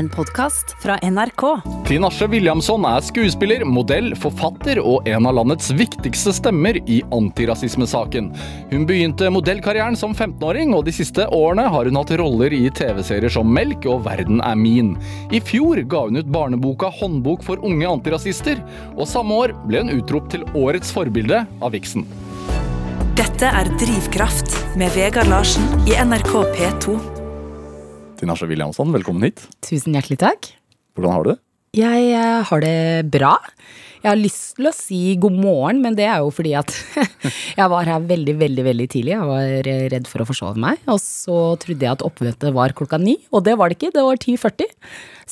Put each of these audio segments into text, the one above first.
en podkast fra NRK. Tinashe Williamson er skuespiller, modell, forfatter og en av landets viktigste stemmer i antirasismesaken. Hun begynte modellkarrieren som 15-åring, og de siste årene har hun hatt roller i TV-serier som Melk og Verden er min. I fjor ga hun ut barneboka Håndbok for unge antirasister, og samme år ble hun utropt til årets forbilde av Vixen. Dette er Drivkraft med Vegard Larsen i NRK P2. Tinashe Williamson, velkommen hit. Tusen hjertelig takk. Hvordan har du det? Jeg eh, har det bra. Jeg har lyst til å si god morgen, men det er jo fordi at jeg var her veldig, veldig veldig tidlig. Jeg var redd for å forsove meg. Og så trodde jeg at oppmøtet var klokka ni, og det var det ikke. Det var 10.40.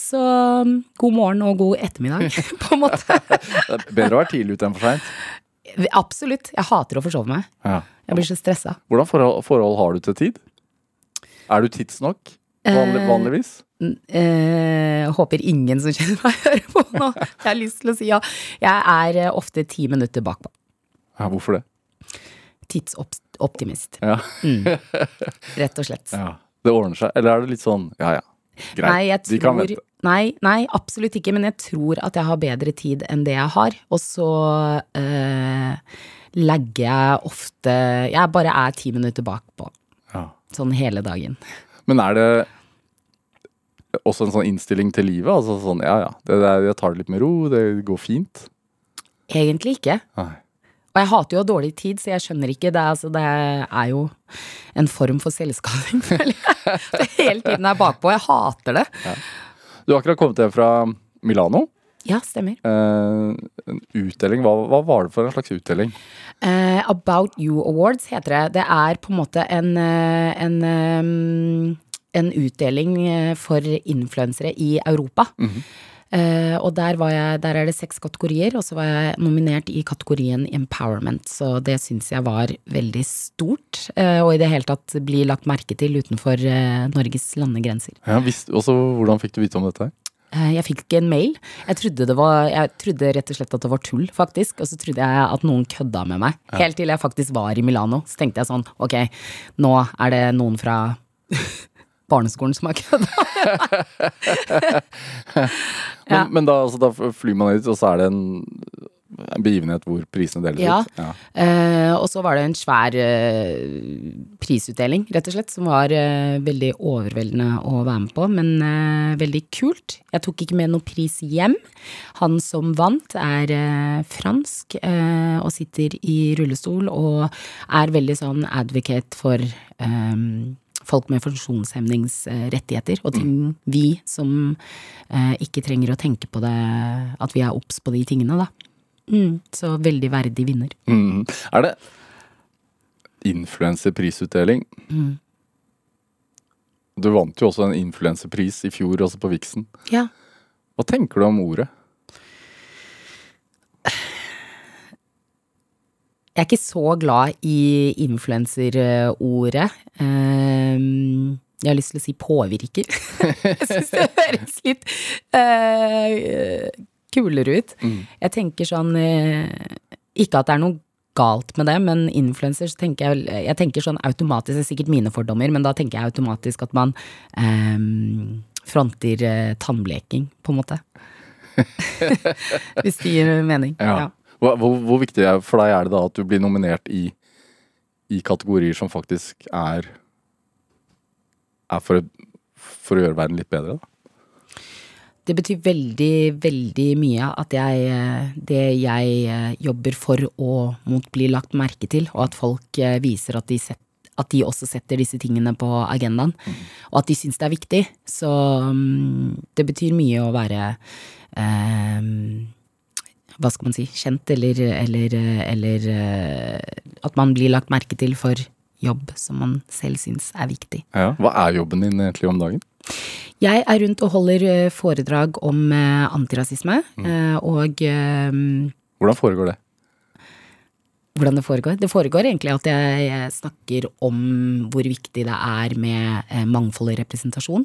Så um, god morgen og god ettermiddag, på en måte. Det er bedre å være tidlig ute enn for seint. Absolutt. Jeg hater å forsove meg. Ja. Jeg blir så stressa. Hvordan forhold, forhold har du til tid? Er du tidsnok? Vanlig, vanligvis? Eh, håper ingen som kjenner meg, hører på nå. Jeg har lyst til å si ja. Jeg er eh, ofte ti minutter bakpå. Ja, hvorfor det? Tidsoptimist. Ja. Rett og slett. ja. Det ordner seg? Eller er det litt sånn ja ja, greit, Nei, jeg de kan vente? nei, nei, absolutt ikke. Men jeg tror at jeg har bedre tid enn det jeg har. Og så eh, legger jeg ofte Jeg bare er ti minutter bakpå. Ja. Sånn hele dagen. Men er det også en sånn innstilling til livet? Altså sånn ja ja, det det, jeg tar det litt med ro, det går fint? Egentlig ikke. Nei. Og jeg hater jo dårlig tid, så jeg skjønner ikke. Det, altså, det er jo en form for selvskading, føler jeg. Det hele tiden er bakpå. Jeg hater det. Du har akkurat kommet hjem fra Milano. Ja, stemmer. Eh, en utdeling, hva, hva var det for en slags utdeling? Eh, About You Awards heter det. Det er på en måte en, eh, en, eh, en utdeling eh, for influensere i Europa. Eh, og der, var jeg, der er det seks kategorier, og så var jeg nominert i kategorien Empowerment. Så det syns jeg var veldig stort, uh, og i det hele tatt bli lagt merke til utenfor uh, Norges landegrenser. Ja, visst, også, hvordan fikk du vite om dette? Jeg fikk en mail. Jeg trodde, det var, jeg trodde rett og slett at det var tull, faktisk. Og så trodde jeg at noen kødda med meg. Helt til jeg faktisk var i Milano. Så tenkte jeg sånn, ok, nå er det noen fra barneskolen som har kødda. Men, Ja. men da, altså, da flyr man dit, og så er det en, en begivenhet hvor prisene deles Ja. ut? Ja. Eh, og så var det en svær eh, prisutdeling, rett og slett, som var eh, veldig overveldende å være med på, men eh, veldig kult. Jeg tok ikke med noen pris hjem. Han som vant, er eh, fransk eh, og sitter i rullestol og er veldig sånn advocate for eh, folk med funksjonshemningsrettigheter, og ting vi som eh, ikke trenger å tenke på det, at vi er obs på de tingene, da. Mm, så veldig verdig vinner. Mm. Er det influenserprisutdeling? Mm. Du vant jo også en influenserpris i fjor, også på Vixen. Ja. Hva tenker du om ordet? Jeg er ikke så glad i influenserordet. Um, jeg har lyst til å si påvirker. jeg syns det høres litt uh, kulere ut. Jeg tenker sånn eh, Ikke at det er noe galt med det, men influenser tenker jeg, jeg tenker sånn automatisk, det er sikkert mine fordommer, men da tenker jeg automatisk at man um, fronter eh, tannbleking, på en måte. Hvis det gir mening. Ja. Hvor, hvor, hvor viktig for deg er det da at du blir nominert i, i kategorier som faktisk er er for, for å gjøre verden litt bedre? Da? Det betyr veldig, veldig mye at jeg, det jeg eh, jobber for og mot blir lagt merke til, og at folk eh, viser at de, set, at de også setter disse tingene på agendaen, og at de syns det er viktig. Så mm, det betyr mye å være eh, hva skal man si, kjent, eller, eller, eller eh, at man blir lagt merke til for jobb som man selv syns er viktig. Ja. Hva er jobben din egentlig om dagen? Jeg er rundt og holder eh, foredrag om eh, antirasisme, mm. og Hvordan foregår det? hvordan det foregår. Det foregår egentlig at jeg snakker om hvor viktig det er med mangfold og representasjon.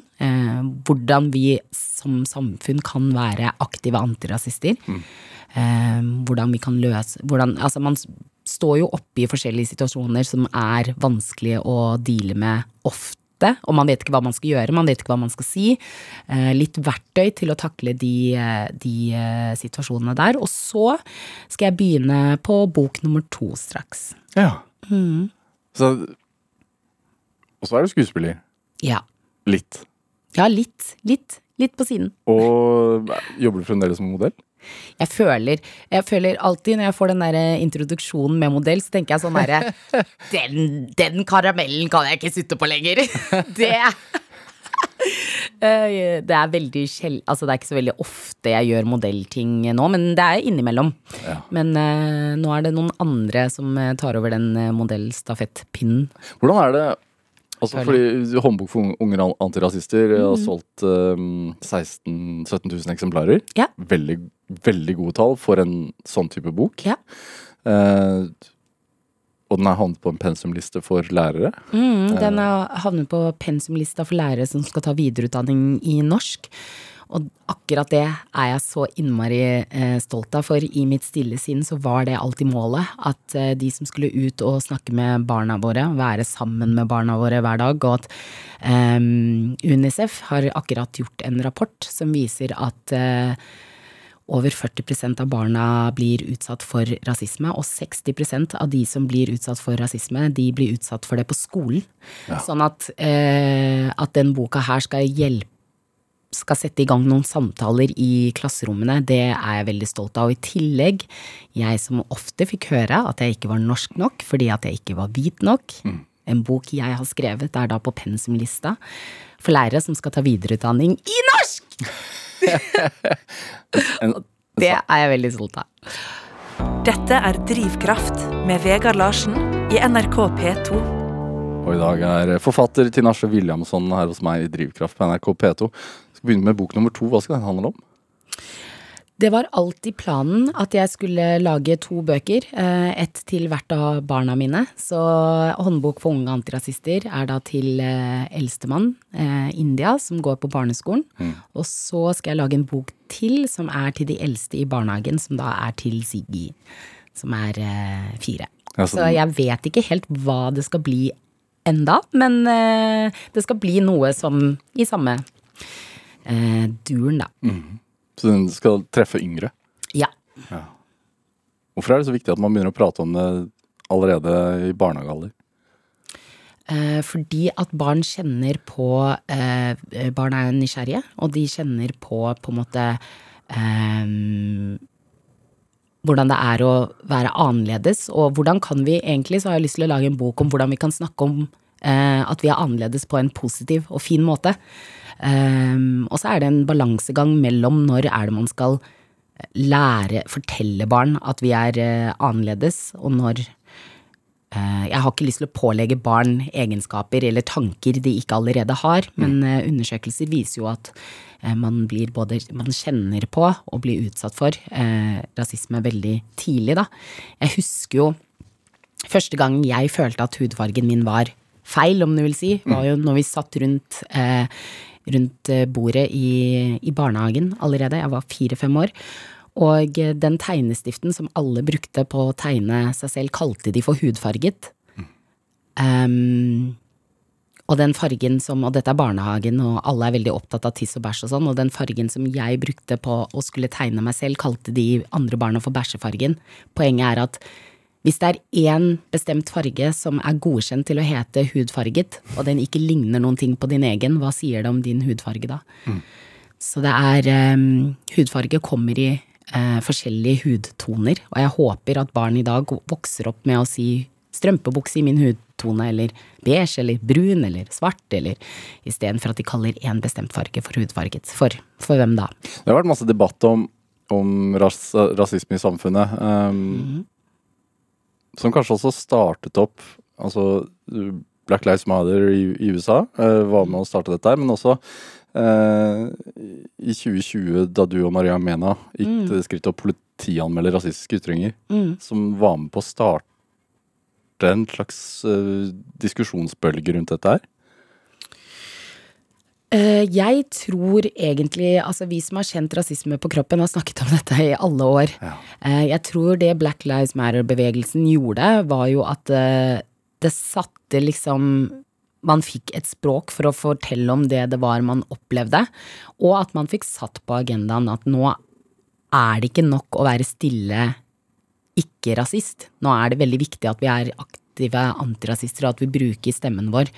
Hvordan vi som samfunn kan være aktive antirasister. Eh, hvordan vi kan løse hvordan, Altså, man står jo oppe i forskjellige situasjoner som er vanskelige å deale med ofte. og man vet ikke hva man skal gjøre, man vet ikke hva man skal si. Eh, litt verktøy til å takle de, de eh, situasjonene der. Og så skal jeg begynne på bok nummer to straks. Ja. Mm. Så, og så er du skuespiller. Ja. Litt. Ja, litt. Litt. Litt på siden. Og jobber du fremdeles som modell? Jeg føler, jeg føler alltid når jeg får den der introduksjonen med modell, så tenker jeg sånn herre den, den karamellen kan jeg ikke sutte på lenger. Det Eh, Det er veldig sjel... Altså, det er ikke så veldig ofte jeg gjør modellting nå, men det er innimellom. Ja. Men uh, nå er det noen andre som eh, tar over den eh, modellstafettpinnen. Hvordan er det Altså, fordi Håndbok for unge antirasister mm. har solgt um, 16 000-17 000 eksemplarer. Ja. Veldig, veldig gode tall for en sånn type bok. Ja. Uh, og den er havnet på en pensumliste for lærere. Mm, den har havnet på pensumlista for lærere som skal ta videreutdanning i norsk. Og akkurat det er jeg så innmari eh, stolt av, for i mitt stille sinn så var det alltid målet. At eh, de som skulle ut og snakke med barna våre, være sammen med barna våre hver dag, og at um, Unicef har akkurat gjort en rapport som viser at uh, over 40% av barna blir utsatt for rasisme, og 60% av de som blir utsatt for rasisme, de blir utsatt for det på skolen. Sånn at, eh, at den boka her skal hjelpe skal sette i gang noen samtaler i klasserommene, det er jeg veldig stolt av. Og i tillegg, jeg som ofte fikk høre at jeg ikke var norsk nok fordi at jeg ikke var hvit nok. En bok jeg har skrevet er da på pensumlista for lærere som skal ta videreutdanning i norsk! Det er jeg veldig stolt av. Dette er Drivkraft med Vegard Larsen i NRK P2. og i dag er forfatter Tinashe Williamson her hos meg i Drivkraft på NRK P2. Skal begynne med bok nummer to. Hva skal den handle om? Det var alltid planen at jeg skulle lage to bøker, eh, ett til hvert av barna mine. Så Håndbok for unge antirasister er da til eh, eldstemann, eh, India, som går på barneskolen. Og så skal jeg lage en bok til som er til de eldste i barnehagen, som da er til Siggy, som er fire. Ja, så Så jeg vet ikke helt hva det skal bli enda, men det skal bli noe som i samme eh, duren, da. Så den skal treffe yngre. Ja. Hvorfor er det så viktig at man begynner å prate om det allerede i barnehagealder? Eh, fordi at barn kjenner på eh, Barn er nysgjerrige, og de kjenner på på en måte eh, hvordan det er å være annerledes, og hvordan kan vi egentlig, så har jeg lyst til å lage en bok om hvordan vi kan snakke om eh, at vi er annerledes på en positiv og fin måte. Eh, og så er det en balansegang mellom når er det man skal lære, fortelle barn at vi er uh, annerledes, og når Eh, Jeg har ikke lyst til å pålegge barn egenskaper eller tanker de ikke allerede har, men eh, undersøkelser viser jo at eh, man blir både Man kjenner på og blir utsatt for eh, rasisme veldig tidlig, da. Jeg husker jo første gang jeg følte at hudfargen min var feil, om du vil si, var jo når vi satt rundt eh, rundt eh, bordet i, i barnehagen allerede. Jeg var fire-fem år. Og eh, den tegnestiften som alle brukte på å tegne seg selv, kalte de for hudfarget. Ehm, og den fargen som, og dette er barnehagen, og alle er veldig opptatt av tiss og bæsj og sånn, og den fargen som jeg brukte på å skulle tegne meg selv, kalte de andre barna for bæsjefargen. Poenget er at hvis det er én bestemt farge som er godkjent til å hete hudfarget, og den ikke ligner noen ting på din egen, hva sier det om din hudfarge da? Så det er um, Hudfarge kommer i uh, forskjellige hudtoner, og jeg håper at barn i dag vokser opp med å si strømpebukse i min hudtone, eller beige, eller brun, eller svart, eller istedenfor at de kaller én bestemt farge for hudfarget. For, for hvem da? Det har vært masse debatt om, om ras, rasisme i samfunnet. Um, Som kanskje også startet opp Altså Black Lives Matter i, i USA eh, var med å starte dette her, men også Uh, i 2020, da du og Maria Mena gikk til det skrittet å politianmelde rasistiske ytringer, som var med på å starte en slags uh, diskusjonsbølge rundt dette her. Eh, Jeg tror egentlig, altså vi som har kjent rasisme på kroppen, har snakket om dette i alle år. Ja. Jeg tror det Black Lives Matter-bevegelsen gjorde, var jo at eh, det satte liksom man fikk et språk for å fortelle om det det var man opplevde, og at man fikk satt på agendaen at nå er det ikke nok å være stille ikke-rasist. Nå er det veldig viktig at vi er aktive antirasister, og at vi bruker stemmen vår.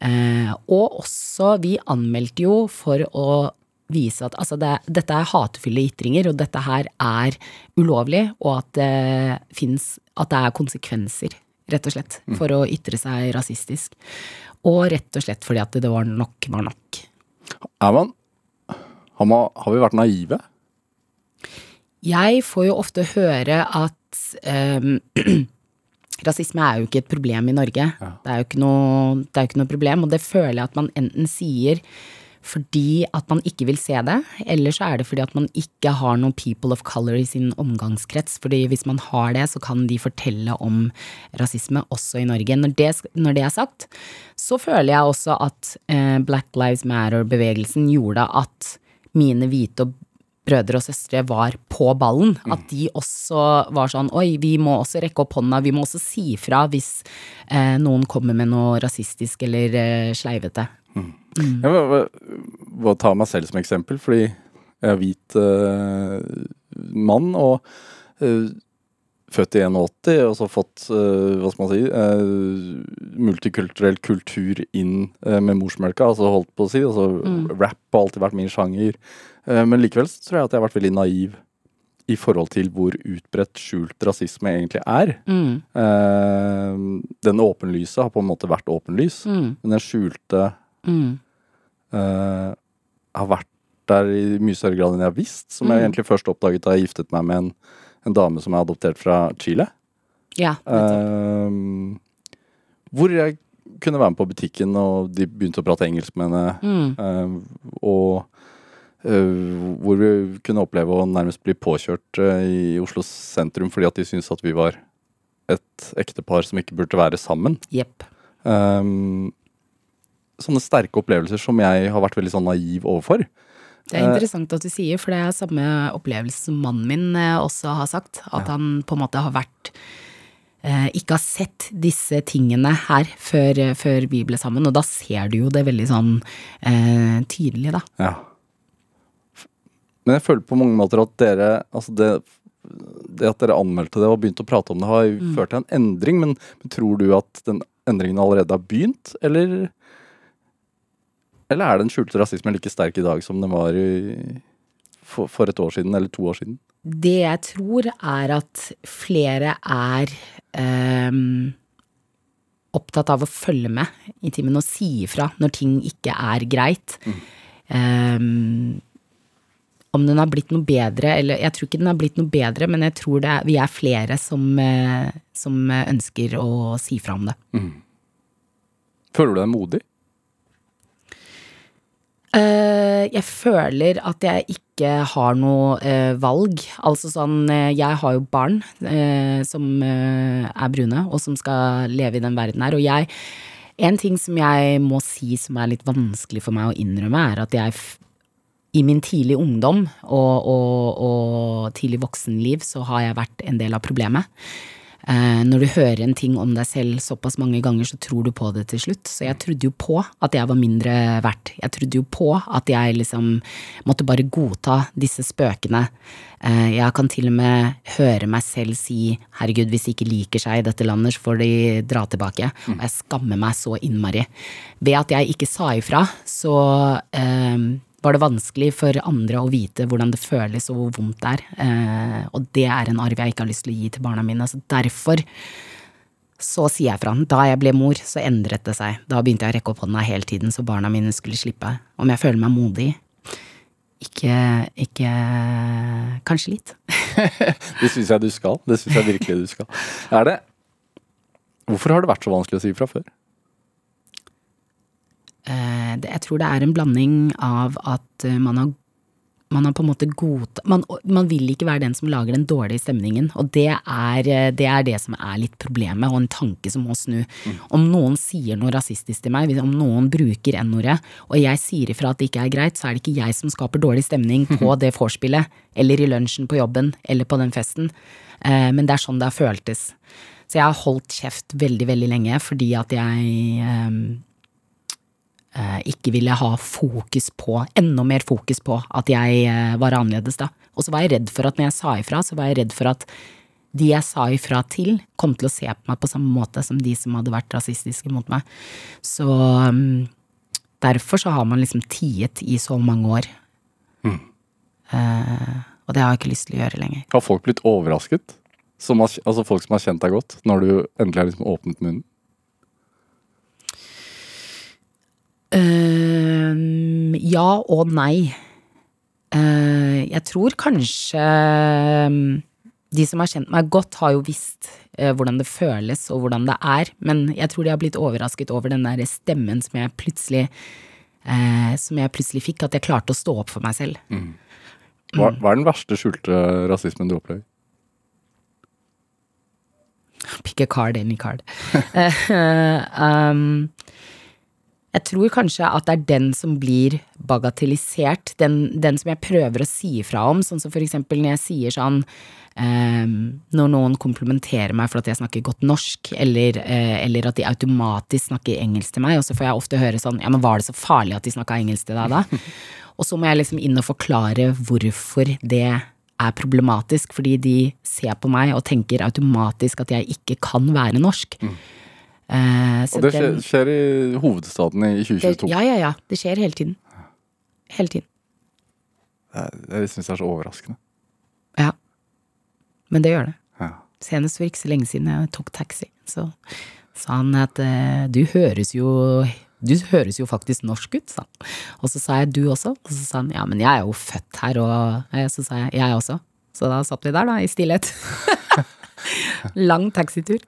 Eh, og også, vi anmeldte jo for å vise at altså det, dette er hatefulle ytringer, og dette her er ulovlig, og at det fins At det er konsekvenser, rett og slett, for å ytre seg rasistisk. Og rett og slett fordi at det var nok var nok. Er man har, man, har vi vært naive? Jeg får jo ofte høre at um, rasisme er jo ikke et problem i Norge. Det, er noe, det er jo ikke noe problem, og det føler jeg at man enten sier fordi at man ikke vil se det, eller så er det fordi at man ikke har noen people of color i sin omgangskrets. fordi hvis man har det, så kan de fortelle om rasisme også i Norge. Når det, når det er sagt, så føler jeg også at eh, Black Lives Matter-bevegelsen gjorde at mine hvite og brødre og søstre var på ballen. At de også var sånn oi, vi må også rekke opp hånda, vi må også si fra hvis eh, noen kommer med noe rasistisk eller eh, sleivete. Jeg må ta meg selv som eksempel, fordi jeg er hvit eh, mann og uh, født i 81 og så fått, uh, hva skal man si, multikulturell kultur inn med morsmelka, altså holdt på å si. Altså mm. rap har alltid vært min sjanger. Men likevel så tror jeg at jeg har vært veldig naiv i forhold til hvor utbredt skjult rasisme egentlig er. Mm. den åpenlyse har på en måte vært åpenlys, mm. men den skjulte Mm. Uh, har vært der i mye større grad enn jeg har visst. Som jeg mm. egentlig først oppdaget da jeg giftet meg med en, en dame som er adoptert fra Chile. Ja, uh, hvor jeg kunne være med på butikken, og de begynte å prate engelsk med henne. Uh, og hvor vi kunne oppleve å nærmest bli påkjørt i Oslo sentrum fordi at de syntes at vi var et ektepar som ikke burde være sammen. Yep. Um, sånne sterke opplevelser som jeg har vært veldig sånn naiv overfor. Det er interessant at du sier, for det er samme opplevelse som mannen min eh, også har sagt. At ja. han på en måte har vært eh, Ikke har sett disse tingene her før, før, vi ble sammen. Og da ser du jo det veldig sånn eh, tydelig, da. Ja. Men jeg føler på mange måter at dere Altså det, det at dere anmeldte det og begynte å prate om det, har mm. ført til en endring. Men, men tror du at den endringen allerede har begynt, eller? Eller er den skjulte rasismen like sterk i dag som den var i, for, for, et år siden eller to år siden? Det jeg tror, er at flere er um, opptatt av å følge med i timen og si ifra når ting ikke er greit. Mm. Um, om den har blitt noe bedre, eller jeg tror ikke den har blitt noe bedre, men jeg tror er, vi er flere som, eh, som, ønsker å si fra om det. Mm. Føler du deg modig? Uh, jeg føler at jeg ikke har noe uh, valg. Altså sånn, uh, jeg har jo barn som er brune, og som skal leve i den verden her. Og jeg En ting som jeg må si som er litt vanskelig for meg å innrømme, er at jeg i min tidlige ungdom og, og, og tidlig voksenliv så har jeg vært en del av problemet. Eh, når du hører en ting om deg selv såpass mange ganger, så tror du på det til slutt. Så jeg trodde jo på at jeg var mindre verdt. Jeg trodde jo på at jeg liksom måtte bare godta disse spøkene. Eh, jeg kan til og med høre meg selv si herregud, hvis de ikke liker seg i dette landet, så får de dra tilbake. Og jeg skammer meg så innmari. Ved at jeg ikke sa ifra, så eh, var det vanskelig for andre å vite hvordan det føles og hvor vondt det er. Eh, og det er en arv jeg ikke har lyst til å gi til barna mine. Så derfor så sier jeg fra. Da jeg ble mor, så endret det seg. Da begynte jeg å rekke opp hånda hele tiden så barna mine skulle slippe. Om jeg føler meg modig? Ikke, ikke Kanskje litt. det syns jeg du skal. Det syns jeg virkelig du skal. Er det Hvorfor har det vært så vanskelig å si fra før? Eh, jeg tror det er en blanding av at eh, man har man har på en måte godtatt man, man, vil ikke være den som lager den dårlige stemningen. Og det er, eh, det er, det som er litt problemet, og en tanke som må snu. Mm. Om noen sier noe rasistisk til meg, om noen bruker n-ordet, og jeg sier ifra at det ikke er greit, så er det ikke jeg som skaper dårlig stemning på det vorspielet, eller i lunsjen på jobben, eller på den festen. Men det er sånn det har føltes. Så jeg har holdt kjeft veldig, veldig lenge fordi at jeg ikke ville ha fokus på, enda mer fokus på, at jeg eh, var annerledes da. Og så var jeg redd for at når jeg sa ifra, så var jeg redd for at de jeg sa ifra til, kom til å se på meg på samme måte som de som hadde vært rasistiske mot meg. Så mm, derfor så har man liksom tiet i så mange år. Eh, og det har jeg ikke lyst til å gjøre lenger. Har folk blitt overrasket? Som altså folk som har kjent deg godt, når du endelig har liksom åpnet munnen? Ehm, ja og nei. Uh, jeg tror kanskje ehm, de som har kjent meg godt, har jo visst uh, hvordan det føles og hvordan det er, men jeg tror de har blitt overrasket over den der stemmen som jeg plutselig eh, Som jeg plutselig fikk, at jeg klarte å stå opp for meg selv. Hva, hva er den verste skjulte rasismen du opplever? Pick a card, any card. Um, jeg tror kanskje at det er den som blir bagatellisert, den, den som jeg prøver å si ifra om, sånn som for eksempel når jeg sier sånn ehm, Når noen komplimenterer meg for at jeg snakker godt norsk, eller, eh, eller at de automatisk snakker engelsk til meg, og så får jeg ofte høre sånn Ja, men var det så farlig at de snakka engelsk til deg da? og så må jeg liksom inn og forklare hvorfor det er problematisk, fordi de ser på meg og tenker automatisk at jeg ikke kan være norsk. Eh, så Og det skjer, den- skjer i hovedstaden i det, 2022. ja, ja, ja. Det skjer hele tiden. Hele tiden. Det, det syns jeg er så overraskende. Ja. Men det gjør det. Ja. Senest for ikke så lenge siden jeg tok taxi, så sa han at eh, du høres jo du høres jo faktisk norsk ut, sa han. Og så sa jeg du også, og så sa han ja, men jeg er jo født her, og eh, så sa jeg jeg også. Så da satt vi der, da, i stillhet. Lang taxitur.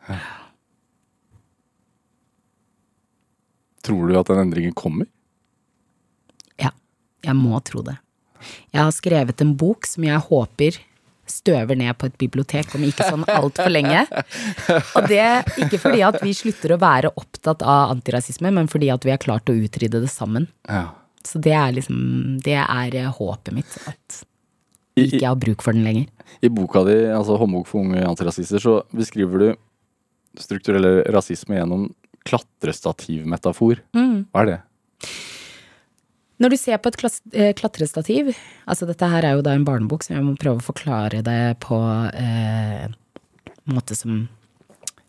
Tror du at den endringen kommer? Ja, jeg må tro det. Jeg har skrevet en bok som jeg håper støver ned på et bibliotek om ikke sånn altfor lenge. Og det ikke fordi at vi slutter å være opptatt av antirasisme, men fordi at vi har klart å utrydde det sammen. Ja. Så det er liksom Det er eh, håpet mitt. At vi ikke jeg har bruk for den lenger. I boka di, altså 'Håndbok for unge antirasister', så beskriver du strukturell rasisme gjennom klatrestativmetafor. Hva er det? Når du ser på et eh, klatrestativ Altså dette her er jo da en barnebok, så jeg må prøve å forklare det på eh, en måte som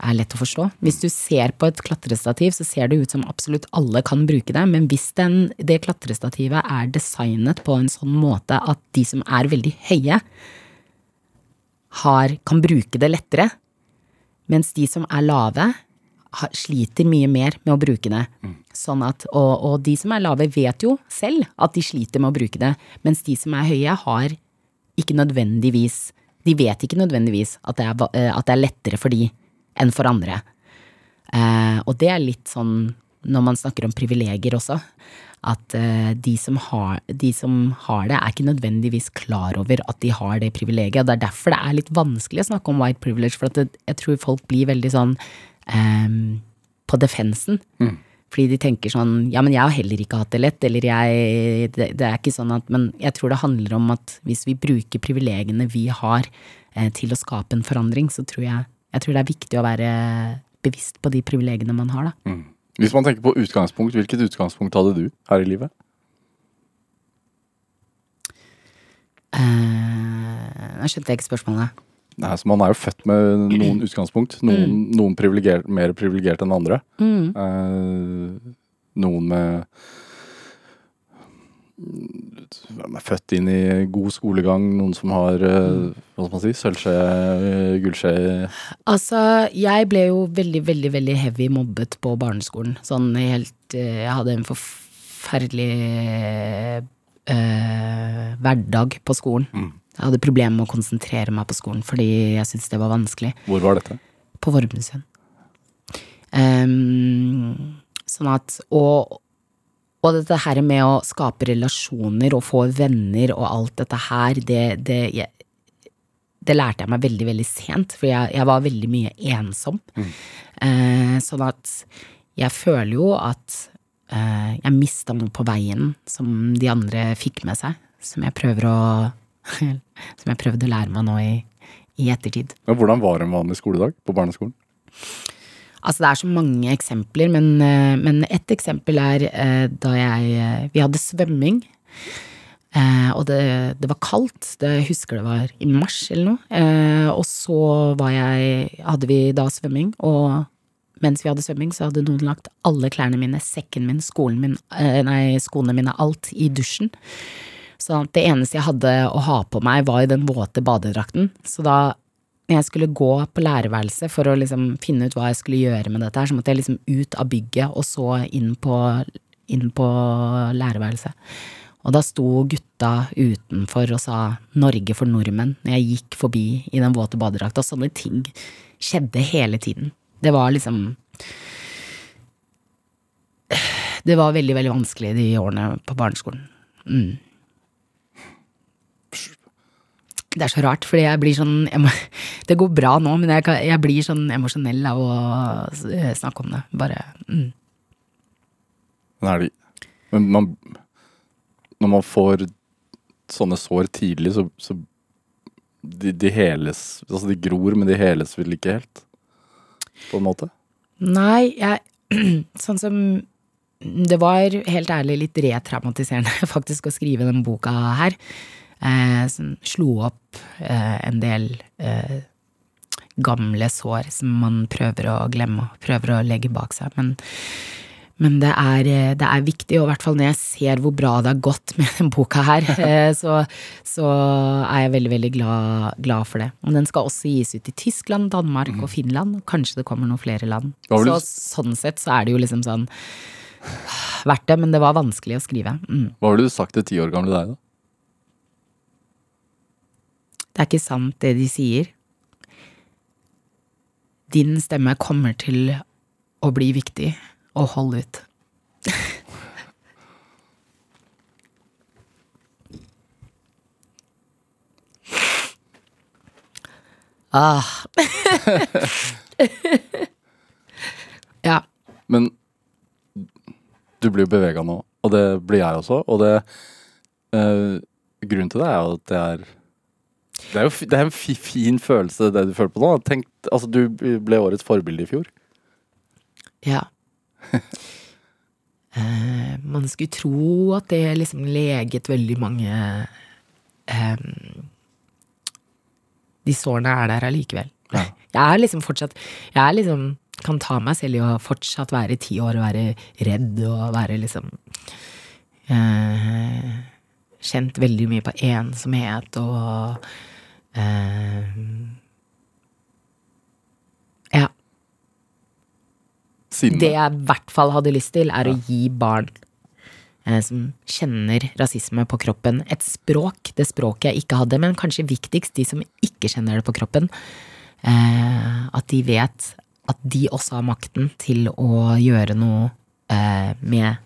er lett å forstå. Hvis du ser på et klatrestativ, så ser det ut som absolutt alle kan bruke det, men hvis den, det klatrestativet er designet på en sånn måte at de som er veldig høye, har, kan bruke det lettere, mens de som er lave, sliter mye mer med å bruke det. Sånn at, og, og de som er lave, vet jo selv at de sliter med å bruke det, mens de som er høye, har ikke nødvendigvis De vet ikke nødvendigvis at det er, eh, at det er lettere for de enn for andre. Eh, og det er litt sånn når man snakker om privilegier også, at eh, de, som har, de som har det, er ikke nødvendigvis klar over at de har det privilegiet. Og det er derfor det er litt vanskelig å snakke om white privilege, for at det, jeg tror folk blir veldig sånn eh, på defensen. Fordi de tenker sånn Ja, men jeg har heller ikke hatt det lett. Eller jeg det, det er ikke sånn at Men jeg tror det handler om at hvis vi bruker privilegiene vi har eh, til å skape en forandring, så tror jeg Jeg tror det er viktig å være bevisst på de privilegiene man har, da. Hvis man tenker på utgangspunkt, hvilket utgangspunkt hadde du her i livet? Eh, skjønte jeg ikke spørsmålet. Nei, så Man er jo født med noen utgangspunkt. Noen, noen privilegier- mer privilegert enn andre. Eh, noen med Hvem er født inn i god skolegang, noen som har mm. hva skal man si, sølvskje, eh, gullskje Altså, jeg ble jo veldig, veldig, veldig heavy mobbet på barneskolen. Sånn helt eh, Jeg hadde en forferdelig eh, hverdag på skolen. Jeg hadde problemer med å konsentrere meg på skolen fordi jeg syntes det var vanskelig. Hvor var dette? På Vormsund. Um, sånn at og, og dette her med å skape relasjoner og få venner og alt dette her, det, det, jeg, det lærte jeg meg veldig, veldig sent, for jeg, jeg var veldig mye ensom. Eh, sånn at jeg føler jo at eh, jeg mista noe på veien som de andre fikk med seg, som jeg prøver å Som jeg prøvde å lære meg nå i, i ettertid. Ja, hvordan var en vanlig skoledag på barneskolen? Altså, det er så mange eksempler, men, eh, men ett eksempel er eh, da jeg eh, Vi hadde svømming. Eh, og det, det var kaldt. Det, jeg husker det var i mars eller noe. Eh, og så var jeg Hadde vi da svømming, og mens vi hadde svømming, så hadde noen lagt alle klærne mine, sekken min, skolen min, nei, skoene mine, alt i dusjen. Så det eneste jeg hadde å ha på meg, var i den våte badedrakten. Så da jeg skulle gå på lærerværelset for å liksom finne ut hva jeg skulle gjøre med dette, her, så måtte jeg liksom ut av bygget og så inn på, inn på lærerværelset. Og da sto gutta utenfor og sa 'Norge for nordmenn' når jeg gikk forbi i den våte badedrakta. Sånne ting skjedde hele tiden. Det var liksom Det var veldig, veldig vanskelig de årene på barneskolen. Mm. Det er så rart, fordi jeg blir sånn jeg må, Det går bra nå, men jeg, jeg blir sånn emosjonell av å snakke om det. Bare mm. Men er det Men man Når man får sånne sår tidlig, så, så de, de heles Altså, de gror, men de heles vel ikke helt? På en måte? Nei, jeg Sånn som Det var helt ærlig litt retraumatiserende faktisk å skrive den boka her. Eh, som slo opp eh, en del eh, gamle sår som man prøver å glemme og prøver å legge bak seg. Men, men det, er, det er viktig, og i hvert fall når jeg ser hvor bra det har gått med den boka her, så, så er jeg veldig, veldig glad, glad for det. Og den skal også gis ut i Tyskland, Danmark og Finland. og Kanskje det kommer noen flere land. Så sånn sett så er det jo liksom sånn verdt det, men det var vanskelig å skrive. Mm. Hva ville du sagt til ti år gamle deg, da? Det er ikke sant det de sier. Din stemme kommer til å bli viktig, og hold ut. ah. ja. Men du blir jo bevega nå, og det blir jeg også. Og det eh, Grunnen til det er jo at det er Det er jo det er en fi, fin følelse, det du føler på nå. Tenk, altså, du ble årets forbilde i fjor. Ja. Eh, man skulle tro at det liksom leget veldig mange eh, De sårene er der allikevel. Ja. Jeg er liksom fortsatt Jeg er liksom kan ta meg selv i å fortsatt være ti år og være redd og være liksom eh, Kjent veldig mye på ensomhet og Ja. Siden. Det jeg i hvert fall hadde lyst til, er å gi barn eh, som kjenner rasisme på kroppen, et språk. Det språket jeg ikke hadde, men kanskje viktigst de som ikke kjenner det på kroppen. Eh, at de vet at de også har makten til å gjøre noe eh, med,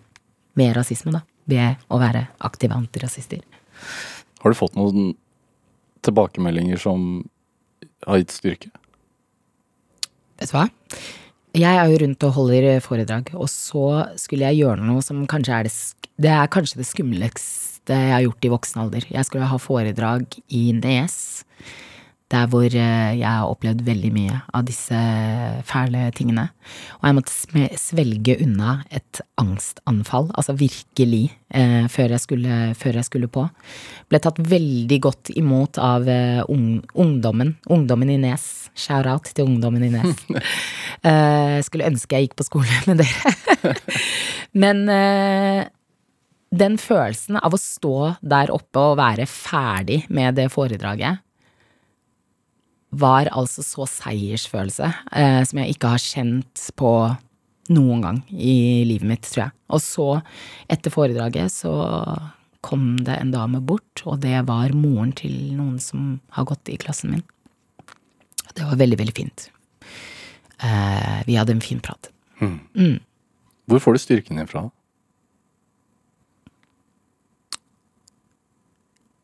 med rasisme, da. Ved å være aktive antirasister. Har du fått noen tilbakemeldinger som har gitt styrke? Vet du hva? Jeg er jo rundt og holder foredrag, og så skulle jeg gjøre noe som kanskje er det Det er kanskje det skumleste jeg har gjort i voksen alder. Jeg skulle ha foredrag i Nes, der hvor eh, jeg har opplevd veldig mye av disse fæle tingene. Og jeg måtte svelge unna et angstanfall, altså virkelig, eh, før, jeg skulle, før jeg skulle på. Ble tatt veldig godt imot av eh, ung, ungdommen. Ungdommen i Nes. Shout-out til ungdommen i Nes. Eh, skulle ønske jeg gikk på skole med dere. Men eh, den følelsen av å stå der oppe og være ferdig med det foredraget, var altså så seiersfølelse eh, som jeg ikke har kjent på noen gang i livet mitt, tror jeg. Og så, etter foredraget, så kom det en dame bort, og det var moren til noen som har gått i klassen min. Det var veldig, veldig fint. Eh, vi hadde en fin prat. Hvor får du styrken din fra?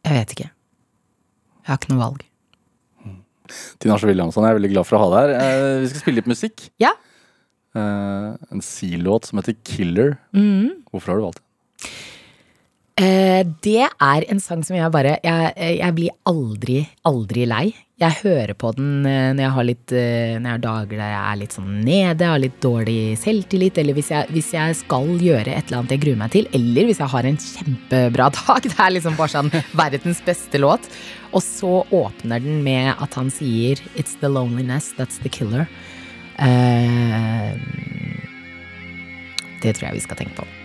Jeg vet ikke. Jeg har ikke noe valg. Tina Asche Williamson, jeg er veldig glad for å ha deg her. Eh, vi skal spille litt musikk. Ja. Eh, en Sea-låt som heter Killer. Hvorfor har du valgt den? Eh, det er en sang som jeg bare Jeg, jeg blir aldri, aldri lei. Jeg hører på den eh, når jeg har litt eh, Når jeg har dager der jeg er litt sånn nede, har litt dårlig selvtillit, eller hvis jeg, hvis jeg skal gjøre et eller annet jeg gruer meg til, eller hvis jeg har en kjempebra dag. Det er liksom bare sånn verdens beste låt. Og så åpner den med at han sier It's the loneliness that's the killer. Eh, det tror jeg vi skal tenke på.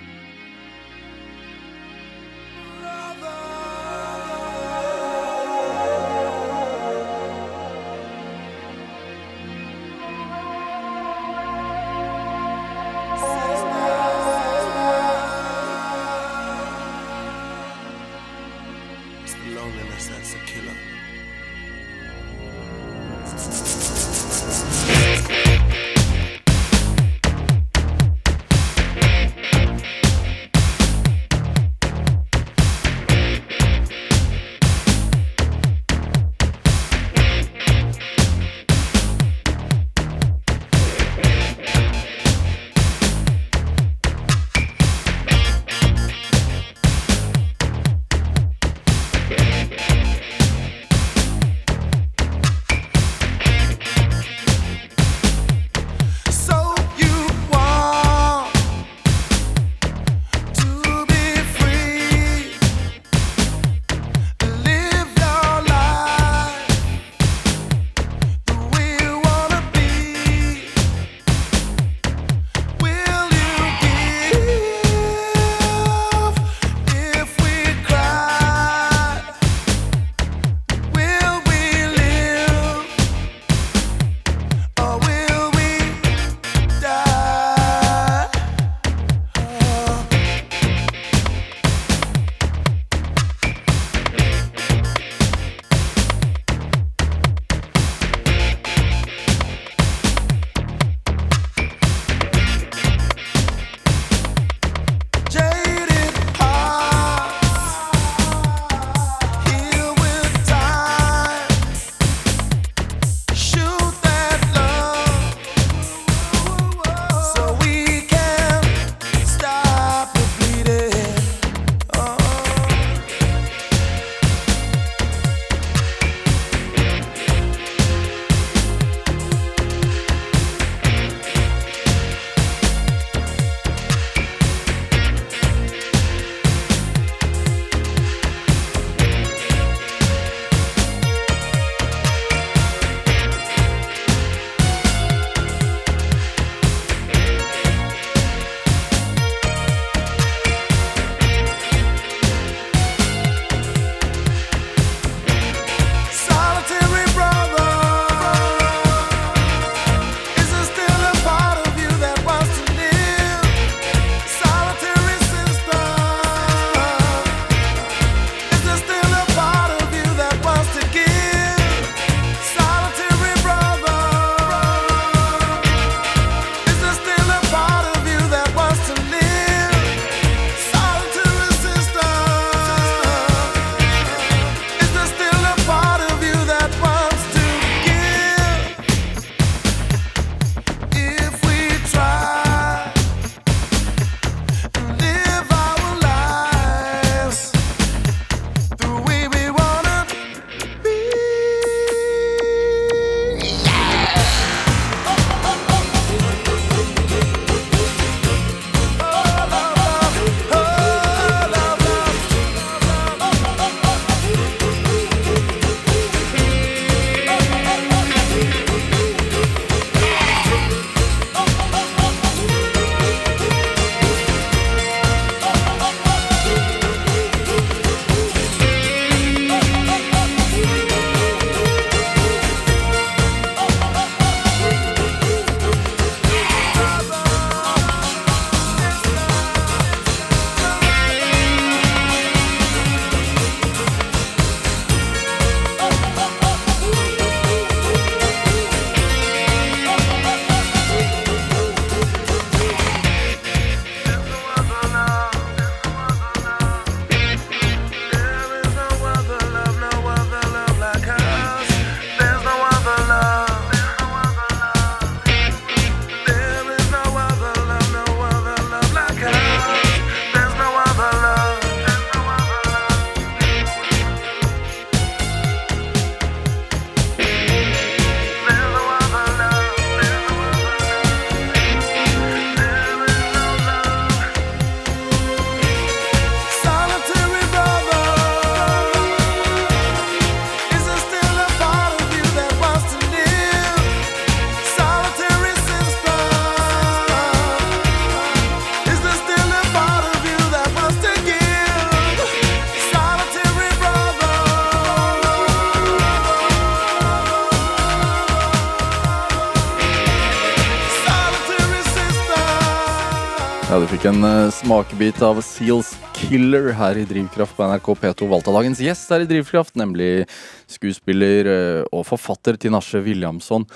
Ja, du fikk en uh, smakebit av Seals Killer her i Drivkraft på NRK P2. Valgt av dagens gjest her i Drivkraft, nemlig skuespiller uh, og forfatter Tinashe Williamson.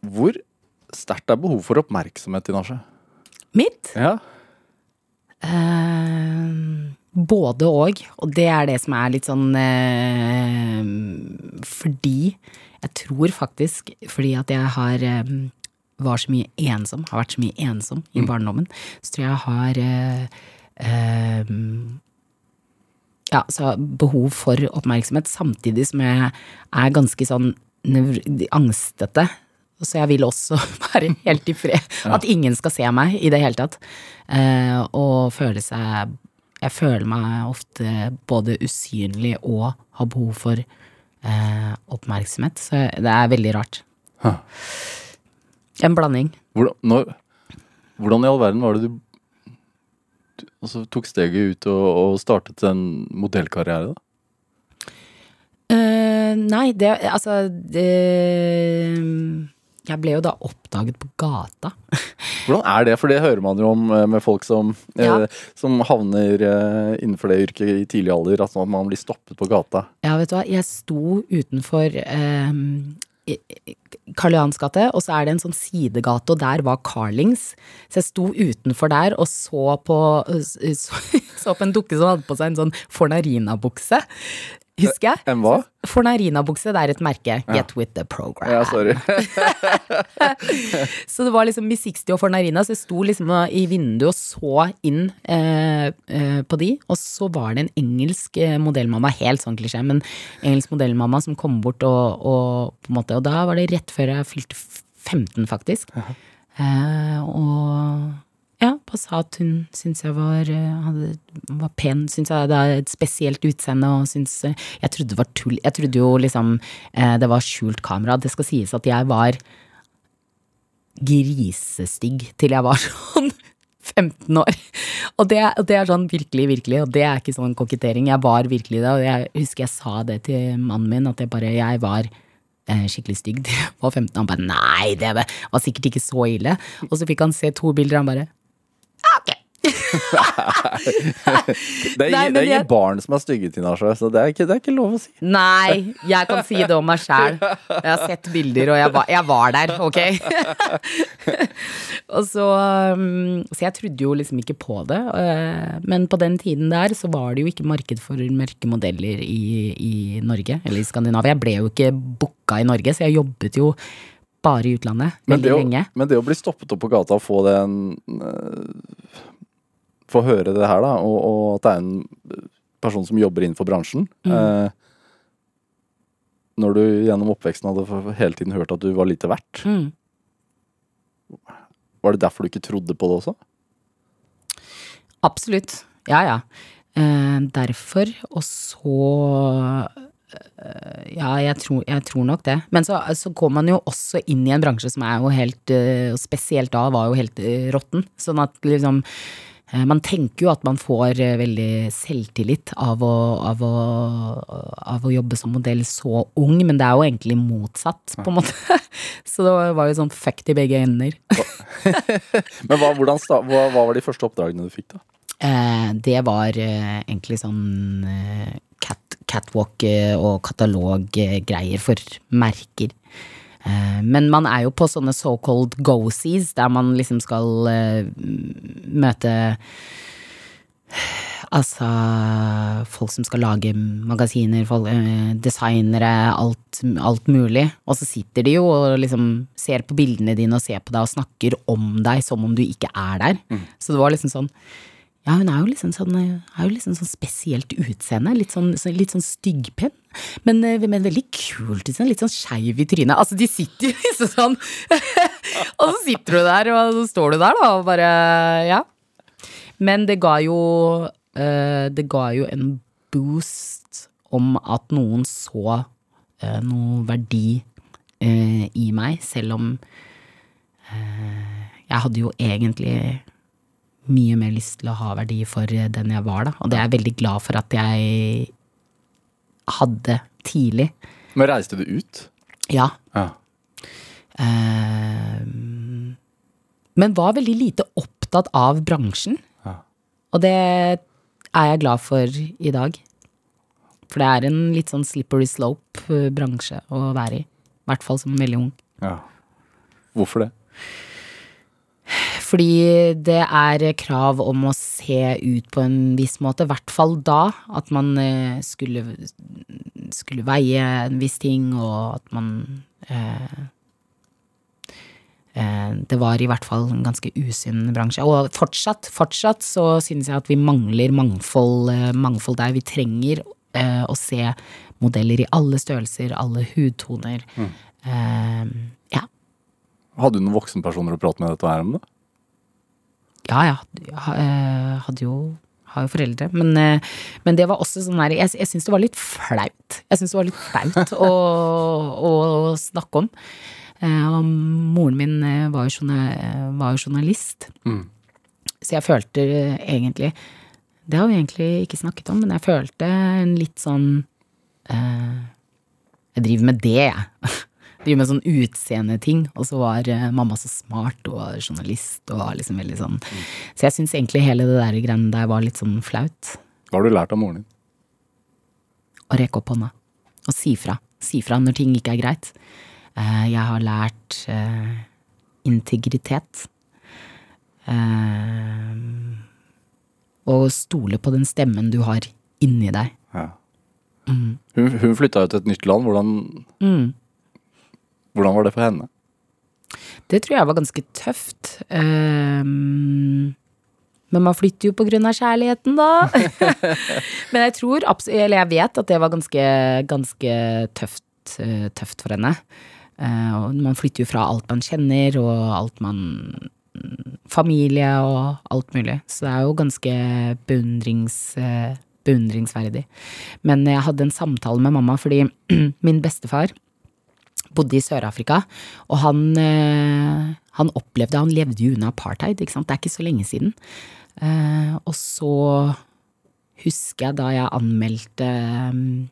Hvor sterkt er behov for oppmerksomhet, Tinashe? Mitt? Ja. Uh, både og. Og det er det som er litt sånn Fordi jeg tror faktisk Fordi at jeg har var så mye ensom, har vært så mye ensom i barndommen, så tror jeg jeg har eh, eh, ja, så behov for oppmerksomhet, samtidig som jeg er ganske sånn angstete. Så jeg vil også være helt i fred. At ingen skal se meg i det hele tatt. Eh, og føle seg Jeg føler meg ofte både usynlig og har behov for eh, oppmerksomhet. Så det er veldig rart. Huh. En blanding. Hvordan, når, hvordan i all verden var det du, du altså, tok steget ut og, og startet en modellkarriere, da? Uh, nei, det Altså det, Jeg ble jo da oppdaget på gata. Hvordan er det? For det hører man jo om eh, med folk som, Ja. eh, som havner eh, innenfor det yrket i tidlig alder. At man blir stoppet på gata. Ja, vet du hva, jeg sto utenfor eh, Karl Johans gate, og så er det en sånn sidegate, og der var Carlings. Så jeg sto utenfor der og så på, så, så på en dukke som hadde på seg en sånn Fornarina-bukse. Husker jeg? En hva? Fornarina-bukse, det er et merke. Get with the program. Ja, sorry. Så det var liksom Miss 60 og Fornarina, så jeg sto liksom i vinduet og så inn eh, eh, på de. Og så var det en engelsk eh, modellmamma, helt sånn klisjé, men engelsk modellmamma som kom bort og, og på en måte Og da var det rett før jeg fylte 15, faktisk. Eh, og bare sa at hun syntes jeg var, eh, hadde, var pen, syntes jeg hadde et spesielt utseende og syntes eh, Jeg trodde det var tull. Jeg trodde jo liksom eh, det var skjult kamera. Det skal sies at jeg var grisestygg til jeg var sånn 15 år. Og det, og det er sånn virkelig, virkelig, og det er ikke sånn kokettering. Jeg var virkelig det, og jeg husker jeg sa det til mannen min, at jeg bare, jeg var skikkelig stygg til jeg var 15. Han bare nei, det var sikkert ikke så ille. Og så fikk han se to bilder, og han bare «Ah, ok. Det er, Nei, ingen- det er ingen jeg- barn som er stygge, Tinashe, så det er, ikke, det er ikke lov å si. Nei, jeg kan si det om meg sjæl. Jeg har sett bilder, og jeg var, jeg var der, ok? og så um, Så jeg trodde jo liksom ikke på det. eh, Men på den tiden der så var det jo ikke marked for mørke modeller i, i Norge, eller i Skandinavia. Jeg ble jo ikke booka i Norge, så jeg jobbet jo bare i utlandet Men veldig det, å, lenge. men det å bli stoppet opp på gata og få den eh, Få høre det her, da, og, og at det er en person som jobber innenfor bransjen Mm. eh, Når du gjennom oppveksten hadde hele tiden hørt at du var lite verdt, Mm. var det derfor du ikke trodde på det også? Absolutt. Ja, ja. Eh, derfor, og så eh, Ja, jeg tror, jeg tror nok det. Men så, så går man jo også inn i en bransje som er jo helt eh, Og spesielt da var jo helt eh, råtten. Sånn at liksom man tenker jo at man får eh, veldig selvtillit av å, av, å, av å jobbe som modell så ung, men det er jo egentlig motsatt, på en måte. Så det var jo sånn fuck i begge ender. Men hva, hvordan, hva, hva var de første oppdragene du fikk, da? Eh, det var eh, egentlig sånn eh, cat, catwalk eh, og kataloggreier for merker. Eh, men man er jo på sånne so-called go-sees, der man liksom skal eh, møte Altså folk som skal lage magasiner, folk, eh, designere, alt, alt mulig. Og så sitter de jo og liksom ser på bildene dine og ser på deg og snakker om deg som om du ikke er der. Så det var liksom sånn ja, hun er jo liksom sånn, er jo liksom sånn spesielt utseende. Litt sånn, så- litt sånn styggpenn. Men, med men veldig kult. Liksom, litt sånn skeiv i trynet. Altså, de sitter jo liksom sånn Og så sitter du der, og så står du der, da, og bare Ja. Men det ga jo eh, Det ga jo en boost om at noen så eh, noe verdi eh, i meg, selv om eh, jeg hadde jo egentlig mye mer lyst til å ha verdi for den jeg var, da. Og det er jeg veldig glad for at jeg hadde tidlig. Men reiste du ut? Ja. Ja. Eh, men var veldig lite opptatt av bransjen. Ja. Og det er jeg glad for i dag. For det er en litt sånn slippery slope-bransje å være i. I hvert fall som veldig ung. Ja. Hvorfor det? Fordi det er krav om å se ut på en viss måte, i hvert fall da. At man eh, skulle, skulle veie en viss ting, og at man eh, eh, Det var i hvert fall en ganske usunn bransje. Og fortsatt, fortsatt så synes jeg at vi mangler mangfold, eh, mangfold der. Vi trenger eh, å se modeller i alle størrelser, alle hudtoner. Eh, ja. Hadde du noen voksenpersoner å prate med dette her om det? Ja, ja. Jeg eh, hadde jo har jo foreldre. Men, eh, men det var også sånn der Jeg, jeg syns det var litt flaut. Jeg syns det var litt flaut å, å, å snakke om. Eh, og moren min var jo, var jo journalist, Mm. så jeg følte egentlig Det har vi egentlig ikke snakket om, men jeg følte en litt sånn eh, Jeg driver med det, jeg. Driver med sånn utseendeting. Og så var eh, mamma så smart og journalist og var liksom veldig sånn Så jeg syns egentlig hele det der greiene der var litt sånn flaut. Hva har du lært av moren din? Å rekke opp hånda. Og si fra. Si fra når ting ikke er greit. Eh, jeg har lært eh, integritet. Og stole på den stemmen du har inni deg. Ja. Hun, hun flytta jo til et nytt land. Hvordan, Mm. Hvordan var det for henne? Det tror jeg var ganske tøft. Um, men man flytter jo på grunn av kjærligheten, da. men jeg tror, eller jeg vet at det var ganske, ganske tøft, eh, tøft for henne. Uh, man flytter jo fra alt man kjenner, og alt man Familie og alt mulig. Så det er jo ganske beundrings, eh, beundringsverdig. Men jeg hadde en samtale med mamma fordi min bestefar bodde i Sør-Afrika, og han, eh, han opplevde Han levde jo under apartheid, ikke sant. Det er ikke så lenge siden. Eh, og så husker jeg da jeg anmeldte mm,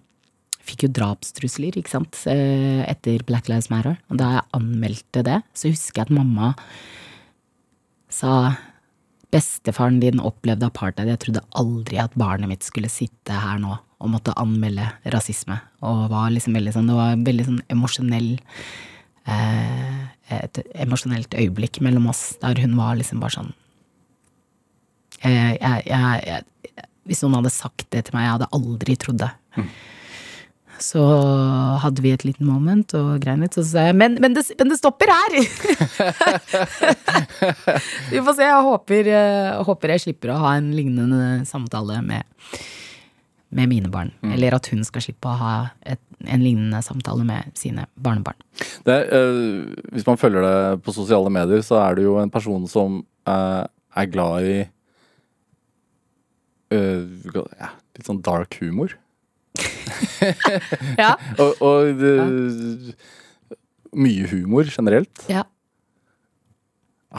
Fikk jo drapstrusler, ikke sant, eh, etter Black Lives Matter. Og da jeg anmeldte det, så husker jeg at mamma sa Bestefaren din opplevde apartheid. Jeg trodde aldri at barnet mitt skulle sitte her nå og måtte anmelde rasisme. Og var liksom veldig sånn, det var veldig sånn emosjonell eh, Et emosjonelt øyeblikk mellom oss, der hun var liksom bare sånn eh, jeg, jeg, jeg, Hvis noen hadde sagt det til meg, jeg hadde aldri trodd det. Så hadde vi et liten moment og grein litt, så sa jeg men, men, det, men det stopper her! vi får se. Jeg håper, eh, håper jeg slipper å ha en lignende samtale med, med mine barn. Eller at hun skal slippe å ha et, en lignende samtale med sine barnebarn. Er, eh, hvis man følger det på sosiale medier, så er du jo en person som øh, er glad i øh, ja, litt sånn dark humor. Ja. Og, og det, mye humor generelt. Ja.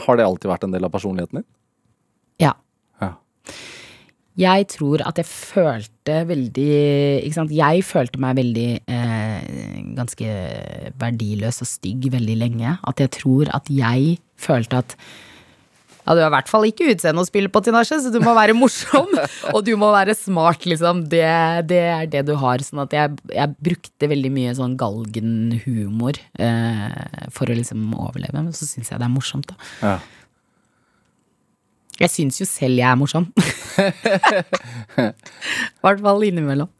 Har det alltid vært en del av personligheten din? ja. Ja. Jeg tror at jeg følte veldig Ikke sant, jeg følte meg veldig eh, ganske verdiløs og stygg veldig lenge. At jeg tror at jeg følte at ja, du er i hvert fall ikke utseende å spille på, Tinashe, så du må være morsom. og du må være smart, liksom. Det, det er det du har. Sånn at jeg, jeg brukte veldig mye sånn galgenhumor eh, for å liksom overleve. Men så syns jeg det er morsomt, da. Ja. Jeg syns jo selv jeg er morsom. I hvert fall innimellom.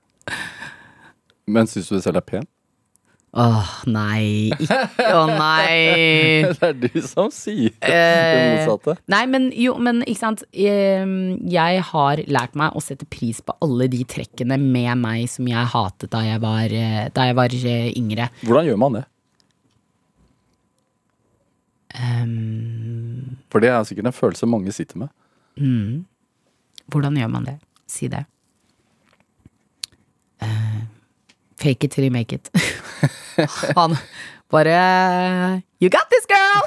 Men syns du det selv er pen? Åh, nei. Ikke Å, nei. Det er du som sier det Eh, motsatte. Nei, men jo, men ikke sant. Jeg har lært meg å sette pris på alle de trekkene med meg som jeg hatet da jeg var, eh, da jeg var eh, yngre. Hvordan gjør man det? Um, For det er sikkert en følelse mange sitter med. mm. Hvordan gjør man det? Si det. Uh, fake it till you make it. Han bare You got this, girl!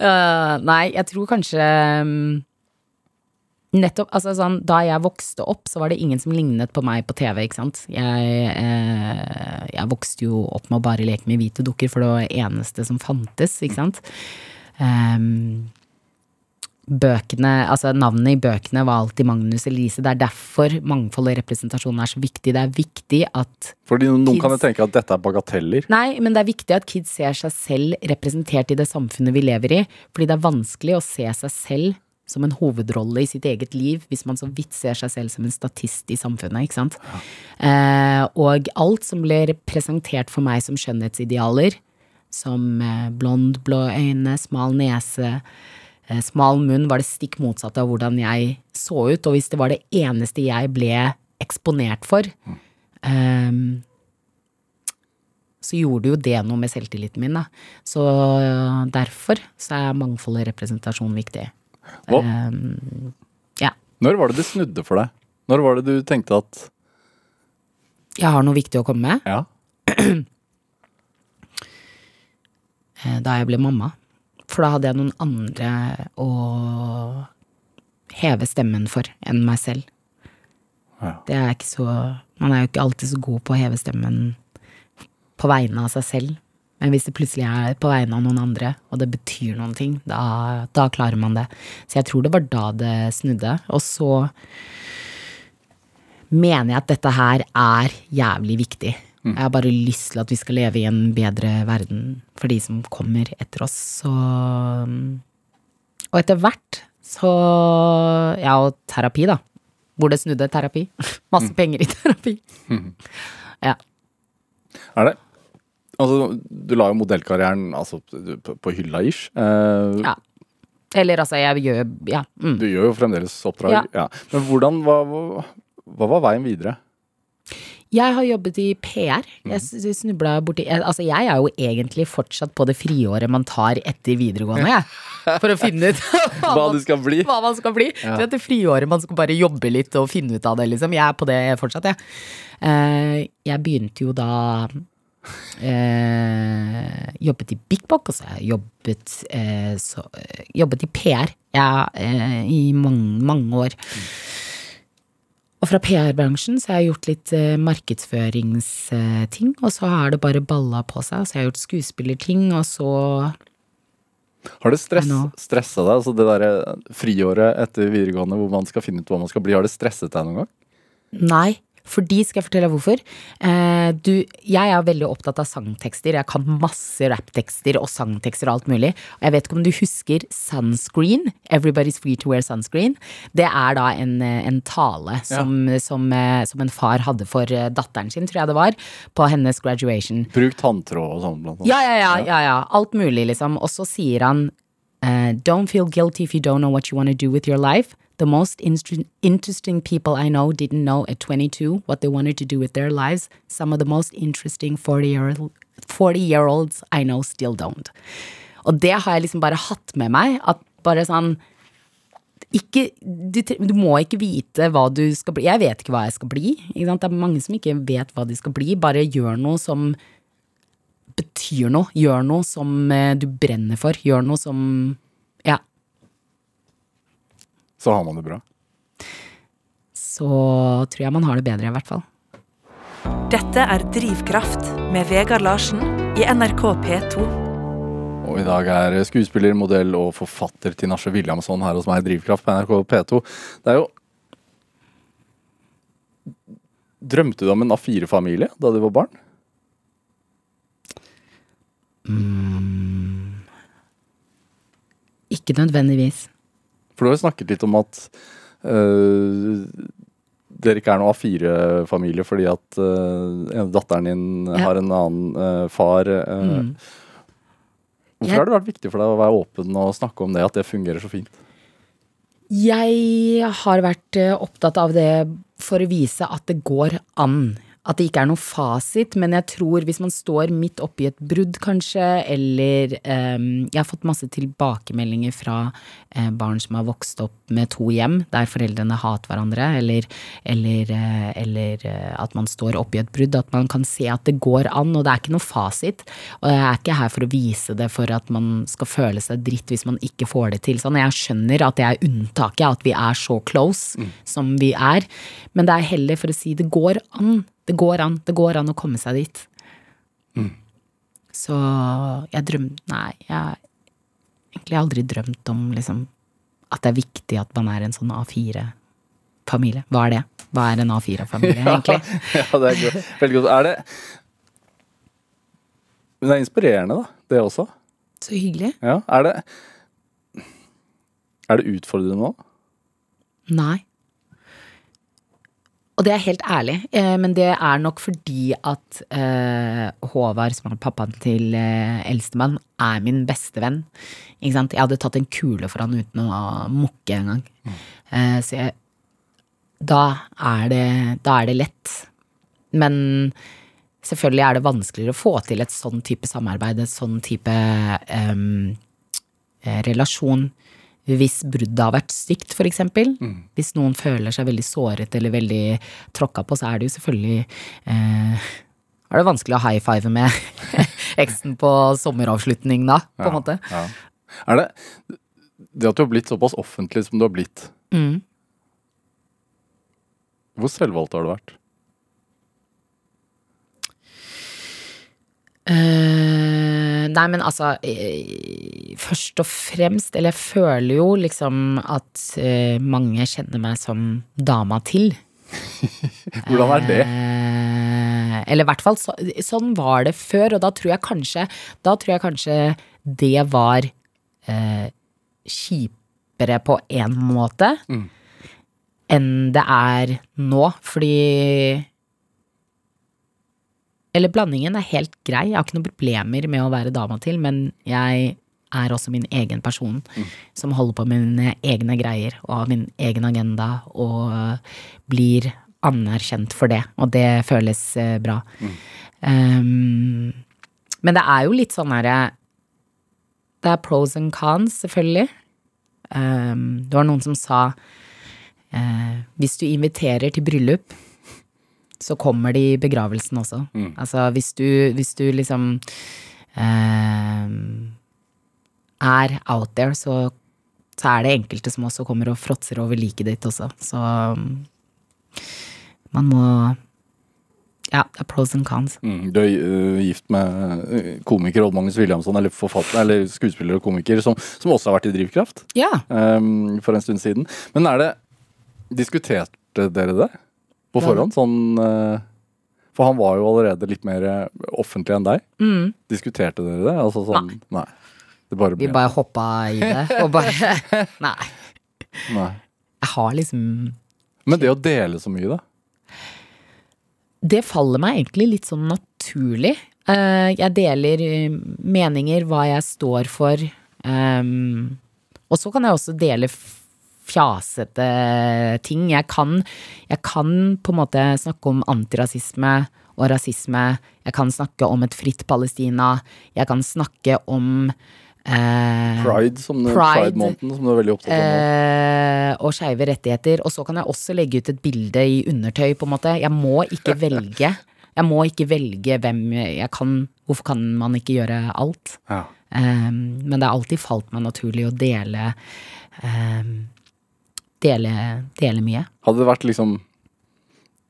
uh, nei, jeg tror kanskje um, Nettopp, altså sånn, Da jeg vokste opp, så var det ingen som lignet på meg på TV. ikke sant? Jeg, eh, jeg vokste jo opp med å bare leke med hvite dukker, for det var det eneste som fantes. ikke sant? Ehm, bøkene, altså navnet i bøkene var alltid Magnus Elise. Det er derfor mangfold og representasjon er så viktig. Det er viktig at Fordi noen kan jo tenke at dette er bagateller. Nei, men det er viktig at kids ser seg selv representert i det samfunnet vi lever i. Fordi det er vanskelig å se seg selv som en hovedrolle i sitt eget liv hvis man så vidt ser seg selv som en statist i samfunnet, ikke sant. Eh, og alt som ble presentert for meg som skjønnhetsidealer, som eh, blond, blå øyne, smal nese, smal munn, var det stikk motsatte av hvordan jeg så ut. Og hvis det var det eneste jeg ble eksponert for, eh, så gjorde jo det noe med selvtilliten min, da. Så øh, derfor så er mangfold og representasjon viktig. Um, ja. når var det det snudde for deg? Når var det du tenkte at Jeg har noe viktig å komme med. ja, eh, Da jeg ble mamma. For da hadde jeg noen andre å heve stemmen for enn meg selv. Ja. Det er ikke så Man er jo ikke alltid så god på å heve stemmen på vegne av seg selv. Men hvis det plutselig er på vegne av noen andre, og det betyr noen ting, da, da klarer man det. Så jeg tror det var da det snudde. Og så mener jeg at dette her er jævlig viktig. Jeg har bare lyst til at vi skal leve i en bedre verden for de som kommer etter oss. Så Og etter hvert så Ja, og terapi, da. Hvor det snudde terapi. Masse penger i terapi. Ja. Er det? Altså, du la jo modellkarrieren altså, på, hylla ish. Eh, ja. Eller altså, jeg gjør Ja. Mm. Du gjør jo fremdeles oppdrag. Ja. Men hvordan hva, hva, hva var veien videre? Jeg har jobbet i PR. Jeg s- snubla borti jeg, Altså, jeg er jo egentlig fortsatt på det friåret man tar etter videregående, jeg. For å finne ut Hva man- skal bli? Hva man skal bli. Ja. vet det friåret man skal bare jobbe litt og finne ut av det, liksom. Jeg er på det fortsatt, jeg. Eh, jeg begynte jo da eh, Jobbet i Big Bock, altså jeg jobbet, eh, så, eh, jobbet i PR ja, eh, i mange, mange år. Og fra PR-bransjen så har jeg gjort litt eh, markedsføringsting, og så har det bare balla på seg. Så jeg har gjort skuespillerting, og så Har det stress, stressa deg? Altså det derre friåret etter videregående hvor man skal finne ut hva man skal bli, har det stresset deg noen gang? Nei. Fordi, skal jeg fortelle deg hvorfor? Eh, du, jeg er veldig opptatt av sangtekster. Jeg kan masse rapptekster og sangtekster og alt mulig. Og jeg vet ikke om du husker Sunscreen? Everybody's free to wear sunscreen. Det er da en, eh, en tale som, som, eh, som en far hadde for eh, datteren sin, tror jeg det var, på hennes graduation. Bruk tanntråd og sånn, blant annet. Ja, ja, ja, ja, ja. Alt mulig, liksom. Og så sier han Uh, Don't feel guilty if you don't know what you want to do with your life. The most interesting people I know didn't know at 22 what they wanted to do with their lives. Some of the most interesting 40-year- 40-year-olds I know still don't. Og det har jeg liksom bare hatt med meg. At bare sånn ikke, du, du må ikke vite hva du skal bli. Jeg vet ikke hva jeg skal bli. Det er mange som ikke vet hva de skal bli. Bare gjør noe som betyr noe. Gjør noe som eh, du brenner for. Gjør noe som. Så har man det bra. Så tror jeg man har det bedre, i hvert fall. Dette er Drivkraft med Vegard Larsen i NRK P2. Og i dag er skuespiller, modell og forfatter Tinashe Williamson her hos meg i Drivkraft på NRK P2. Det er jo Drømte du om en A4-familie da du var barn? Ikke nødvendigvis. For du har jo snakket litt om at øh, dere ikke er noe A4-familie fordi at øh, datteren din Ja. har en annen øh, far. Mm. Hvorfor Jeg- har det vært viktig for deg å være åpen og snakke om det, at det fungerer så fint? Jeg har vært opptatt av det for å vise at det går an. At det ikke er noe fasit, men jeg tror hvis man står midt oppi et brudd, kanskje, eller ehm, Jeg har fått masse tilbakemeldinger fra eh, barn som har vokst opp med to hjem, der foreldrene hater hverandre, eller, eller, eh, eller eh, at man står oppi et brudd. At man kan se at det går an, og det er ikke noe fasit. Og jeg er ikke her for å vise det for at man skal føle seg dritt hvis man ikke får det til. Sånn, jeg skjønner at det er unntaket, at vi er så close som vi er. Men det er heller for å si det går an. Det går an. Det går an å komme seg dit. Så jeg drømte Nei, jeg har egentlig aldri drømt om liksom at det er viktig at man er en sånn A4-familie. Hva er det? Hva er en A4-familie, egentlig? ja, det er godt. veldig godt. Er det Men det er inspirerende, da. Det også. Så hyggelig. Ja, er det Er det utfordrende nå? Nei. Og det er helt ærlig, eh, men det er nok fordi at eh, Håvard, som er pappaen til eh, eldstemann, er min beste venn. Ikke sant? Jeg hadde tatt en kule for han uten å mukke en gang. Eh, så jeg da er, det, da er det lett. Men selvfølgelig er det vanskeligere å få til et sånn type samarbeid, et sånn type em, eh, relasjon hvis bruddet har vært stygt, for eksempel. Hvis noen føler seg veldig såret eller veldig tråkka på, så er det jo selvfølgelig eh, er det vanskelig å high five med eksen på sommeravslutning da, på en måte. Ja. Er det det at du har blitt såpass offentlig som du har blitt Mm. Hvor selvvalgt har du vært? Eh, nei, men altså eh, Først og fremst, eller jeg føler jo liksom at eh, mange kjenner meg som dama til. Hvordan er det? Eh, eller i hvert fall så, sånn var det før, og da tror jeg kanskje tror jeg kanskje det var eh, kjipere på en måte enn det er nå, fordi Eller blandingen er helt grei, jeg har ikke noen problemer med å være dama til, men jeg er også min egen person som holder på med mine egne greier og har min egen agenda og øh, blir anerkjent for det, og det føles bra. bra. Um, men det er jo litt sånn herre Det er pros and cons, selvfølgelig. Um, det var noen som sa uh, hvis du inviterer til bryllup, så kommer de i begravelsen også. Altså hvis du, hvis du liksom eh, er out there, så, så er det enkelte som også kommer og fråtser over liket ditt også. Så man må Ja, det er pros and cons. Mm, du er uh, gift med øh, komiker Odd Magnus Williamson, eller forfatter, eller skuespiller og komiker, som, som også har vært i Drivkraft Ja. um, for en stund siden. Men er det Diskuterte dere det på forhånd? Sånn øh, For han var jo allerede litt mer øh, offentlig enn deg. Mm. Diskuterte dere det? Altså sånn Nei. Det bare Vi bare hoppa i det, og bare Nei. Nei. Jeg har liksom Men det å dele så mye, da? Det faller meg egentlig litt sånn naturlig. Eh, jeg deler eh, meninger, hva jeg står for. ehm, og så kan jeg også dele fjasete ting. Jeg kan, jeg kan på en måte snakke om antirasisme og rasisme. Jeg kan snakke om et fritt Palestina. Jeg kan snakke om eh, Pride, som det- Pride. Pride-måneden, som du er veldig opptatt av. Eh, og skeive rettigheter. Og så kan jeg også legge ut et bilde i undertøy, på en måte. Jeg må ikke velge. Jeg må ikke velge hvem jeg kan Hvorfor kan man ikke gjøre alt? Ja. Um, men det har alltid falt meg naturlig å dele eh, Dele, dele mye. Hadde det vært liksom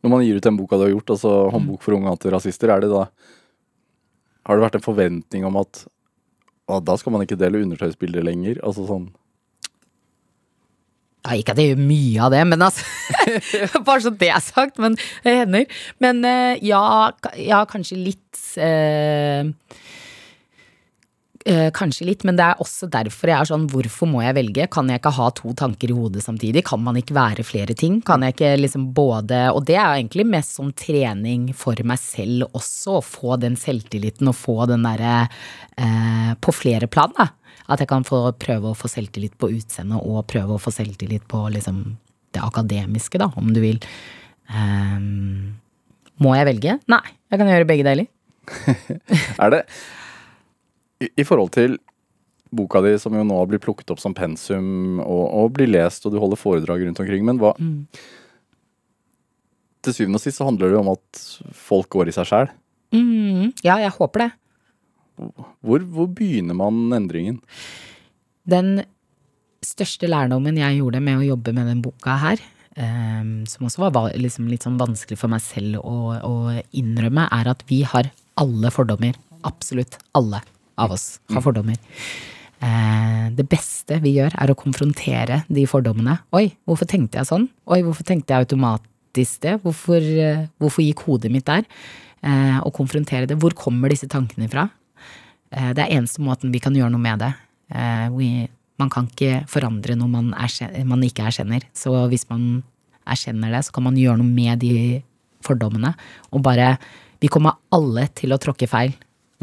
Når man gir ut den boka du har gjort, altså Mm. 'Håndbok for unge antirasister', er det da Har det vært en forventning om at å, da skal man ikke dele undertøysbilder lenger? Altså sånn Ja, ikke at jeg gjør mye av det, men altså Bare så det er sagt, men det hender. Men eh, ja, ja, kanskje litt eh, eh, Kanskje litt, men det er også derfor jeg er sånn Hvorfor må jeg velge? Kan jeg ikke ha to tanker i hodet samtidig? Kan man ikke være flere ting? Kan jeg ikke liksom både Og det er egentlig mest som trening for meg selv også, å få den selvtilliten og få den derre eh, På flere plan, da. At jeg kan få prøve å få selvtillit på utseendet og prøve å få selvtillit på liksom det akademiske, da, om du vil. Ehm, må jeg velge? Nei, jeg kan gjøre begge deler. Er det i, I forhold til boka di, som jo nå har blitt plukket opp som pensum og, og blir lest, og du holder foredrag rundt omkring, men hva Til syvende og sist så handler det jo om at folk går i seg sjæl. Mm, ja, jeg håper det. Hvor, hvor begynner man endringen? Den største lærdommen jeg gjorde med å jobbe med den boka her, um, som også var liksom litt sånn vanskelig for meg selv å, å innrømme, er at vi har alle fordommer. Absolutt alle av oss har fordommer. eh, det beste vi gjør, er å konfrontere de fordommene. Oi, hvorfor tenkte jeg sånn? Oi, hvorfor tenkte jeg automatisk det? Hvorfor, eh, hvorfor gikk hodet mitt der? Eh, og konfrontere det. Hvor kommer disse tankene fra? Eh, det er eneste måten vi kan gjøre noe med det. Eh, man kan ikke forandre noe man, erkjenner, man ikke erkjenner. Så hvis man erkjenner det, så kan man gjøre noe med de fordommene. Og bare Vi kommer alle til å tråkke feil.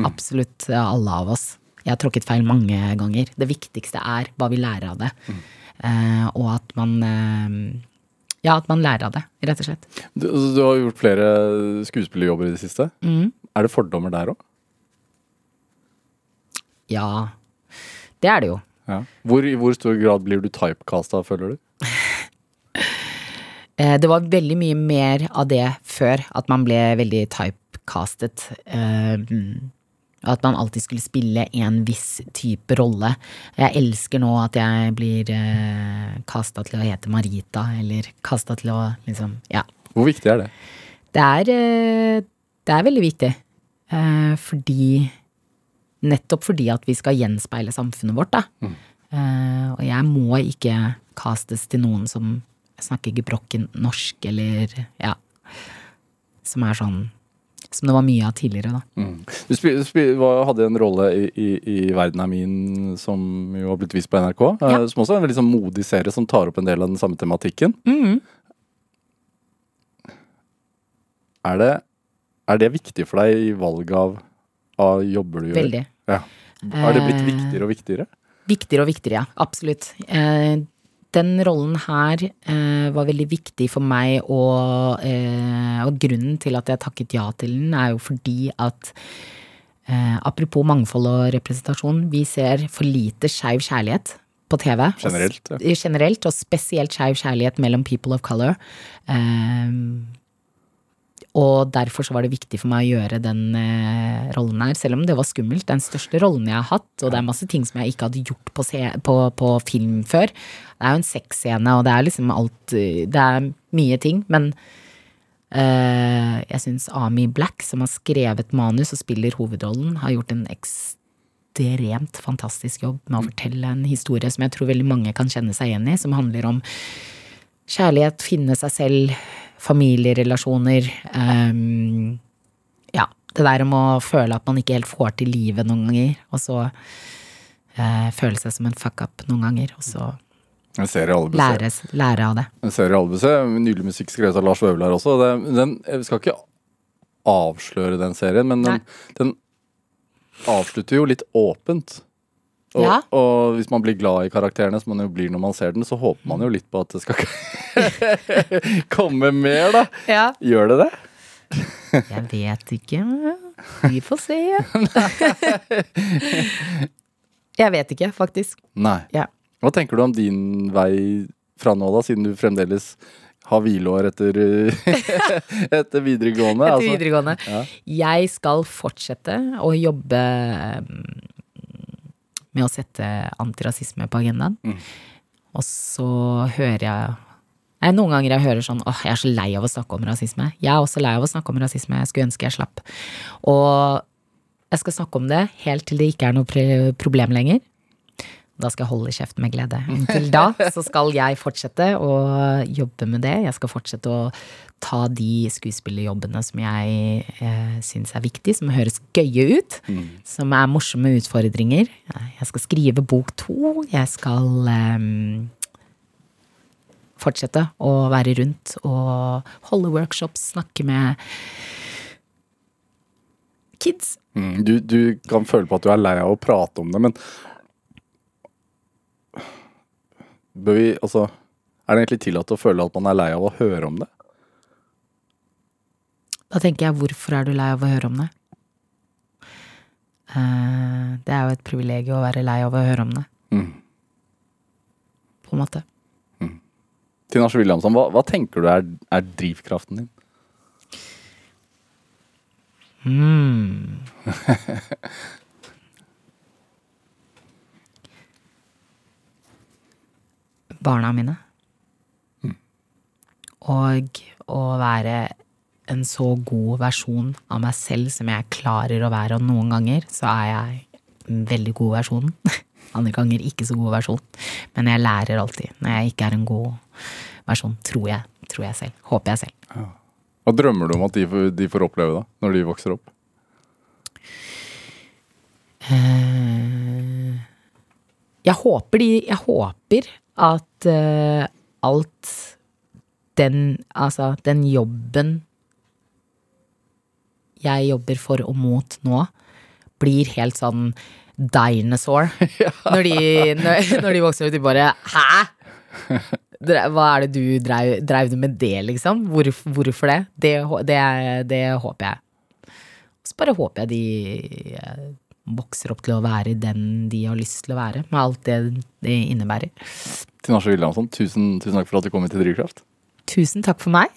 Absolutt eh, alle av oss. Jeg har tråkket feil mange ganger. Det viktigste er hva vi lærer av det. Eh, og at man eh, Ja, at man lærer av det, rett og slett. Du, altså, du har gjort flere skuespillerjobber i det siste. Er det fordommer der òg? Ja. Det er det jo. Ja. Hvor, I hvor stor grad blir du typecasta, føler du? Eh, Det var veldig mye mer av det før, at man ble veldig typecastet. Eh, At man alltid skulle spille en viss type rolle. Jeg elsker nå at jeg blir eh, kasta til å hete Marita, eller kasta til å liksom Ja. Hvor viktig er det? Det er, eh, det er veldig viktig. Eh, Fordi Nettopp fordi at vi skal gjenspeile samfunnet vårt, da. Eh, Og jeg må ikke castes til noen som snakker gebrokken norsk, eller ja Som er sånn Som det var mye av tidligere, da. Du spil, spil, hadde en rolle i, i, i 'Verden er min', som jo har blitt vist på NRK. eh, Ja. Som også er en veldig sånn modig serie som tar opp en del av den samme tematikken. Mm. Er, det, er det viktig for deg i valget av, av jobber du gjør? Veldig. Ja. Har det blitt Eh, viktigere og viktigere? Viktigere og viktigere, ja. Absolutt. Eh, den rollen her eh, var veldig viktig for meg, og, eh, og grunnen til at jeg takket ja til den, er jo fordi at eh, apropos mangfold og representasjon, vi ser for lite skeiv kjærlighet på TV. Generelt, ja. Generelt, og spesielt skeiv kjærlighet mellom people of color. Eh, og derfor så var det viktig for meg å gjøre den eh, rollen her, selv om det var skummelt. Den største rollen jeg har hatt, og det er masse ting som jeg ikke hadde gjort på, se på, på film før. Det er jo en sexscene, og det er liksom alt eh, Det er mye ting, men eh, jeg syns Ami Black, som har skrevet manus og spiller hovedrollen, har gjort en ekstremt fantastisk jobb med å fortelle en historie som jeg tror veldig mange kan kjenne seg igjen i, som handler om kjærlighet, finne seg selv, familierelasjoner. Um, ja, det der om å føle at man ikke helt får til livet noen ganger, og så uh, føle seg som en fuck up noen ganger, og så jeg ser alle bør lære, av det. En serie alle bør nylig Nydelig musikk skrevet av Lars Vaular også. Det, den, jeg skal ikke avsløre den serien, men den, den avslutter jo litt åpent. Og, Ja. og hvis man blir glad i karakterene, som man jo blir når man ser den, så håper man jo litt på at det skal komme mer, da. Ja. Gjør det det? Jeg vet ikke. Vi får se. Jeg vet ikke, faktisk. Nei. Ja. Hva tenker du om din vei fra nå, da, siden du fremdeles har hvileår etter, etter videregående? Etter altså? videregående. ja. Jeg skal fortsette å jobbe med å sette antirasisme på agendaen. Mm. Og så hører jeg Nei, Noen ganger jeg hører sånn åh, jeg er så lei av å snakke om rasisme. Jeg er også lei av å snakke om rasisme. Jeg skulle ønske jeg slapp. Og jeg skal snakke om det helt til det ikke er noe problem lenger. Da skal jeg holde kjeft med glede. Inntil da så skal jeg fortsette å jobbe med det. Jeg skal fortsette å ta de skuespillerjobbene som jeg eh, syns er viktig, som høres gøye ut. Som er morsomme utfordringer. Jeg skal skrive bok to. Jeg skal eh, fortsette å være rundt og holde workshops, snakke med kids. Mm, du, du kan føle på at du er lei av å prate om det, men Bør vi Altså Er det egentlig tillatt å føle at man er lei av å høre om det? Da tenker jeg, hvorfor er du lei av å høre om det? Uh, det er jo et privilegium å være lei av å høre om det, Mm. på en måte. Tinashe Williamson, hva, hva tenker du er, er drivkraften din? Mm. Barna mine. Og å være en så god versjon av meg selv som jeg klarer å være, og noen ganger så er jeg en veldig god versjon. Andre ganger ikke så god versjon. Men jeg lærer alltid når jeg ikke er en god versjon. Tror jeg. Tror jeg selv. Håper jeg selv. Hva drømmer du om at de, får- de får oppleve da, når de vokser opp? Eh, jeg håper de Jeg håper at uh, alt den Altså, den jobben jeg jobber for og mot nå, blir helt sånn dinosaur. Når, de, når, når de vokser ut, de bare Hæ?! Hva er det du dreiv, dreiv du med det, liksom? Hvor, hvorfor det? Det, det? det håper jeg. Så bare håper jeg de eh, vokser opp til å være den de har lyst til å være, med alt det det innebærer. Tinashe Williamson, tusen, tusen takk for at du kom hit til Drivkraft. Tusen takk for meg.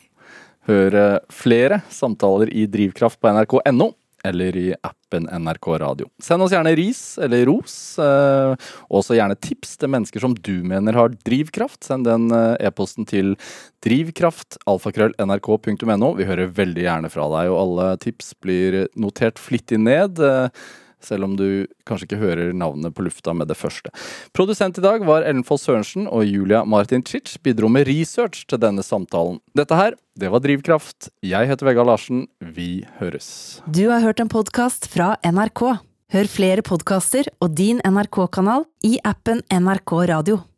Hør eh, flere samtaler i Drivkraft på nrk.no eller i appen NRK Radio. Send oss gjerne ris eller ros, eh, og også gjerne tips til mennesker som du mener har drivkraft. Send den eh, e-posten til drivkraft.alfakrøll.nrk.no. Vi hører veldig gjerne fra deg, og alle tips blir notert flittig ned. eh, selv om du kanskje ikke hører navnet på lufta med det første. Produsent i dag var Ellen Foss Sørensen, og Julia Martin-Chich, bidro med research til denne samtalen. Dette her, det var Drivkraft. Jeg heter Vegard Larsen. Vi høres. Du har hørt en podkast fra NRK. Hør flere podkaster og din NRK-kanal i appen NRK Radio.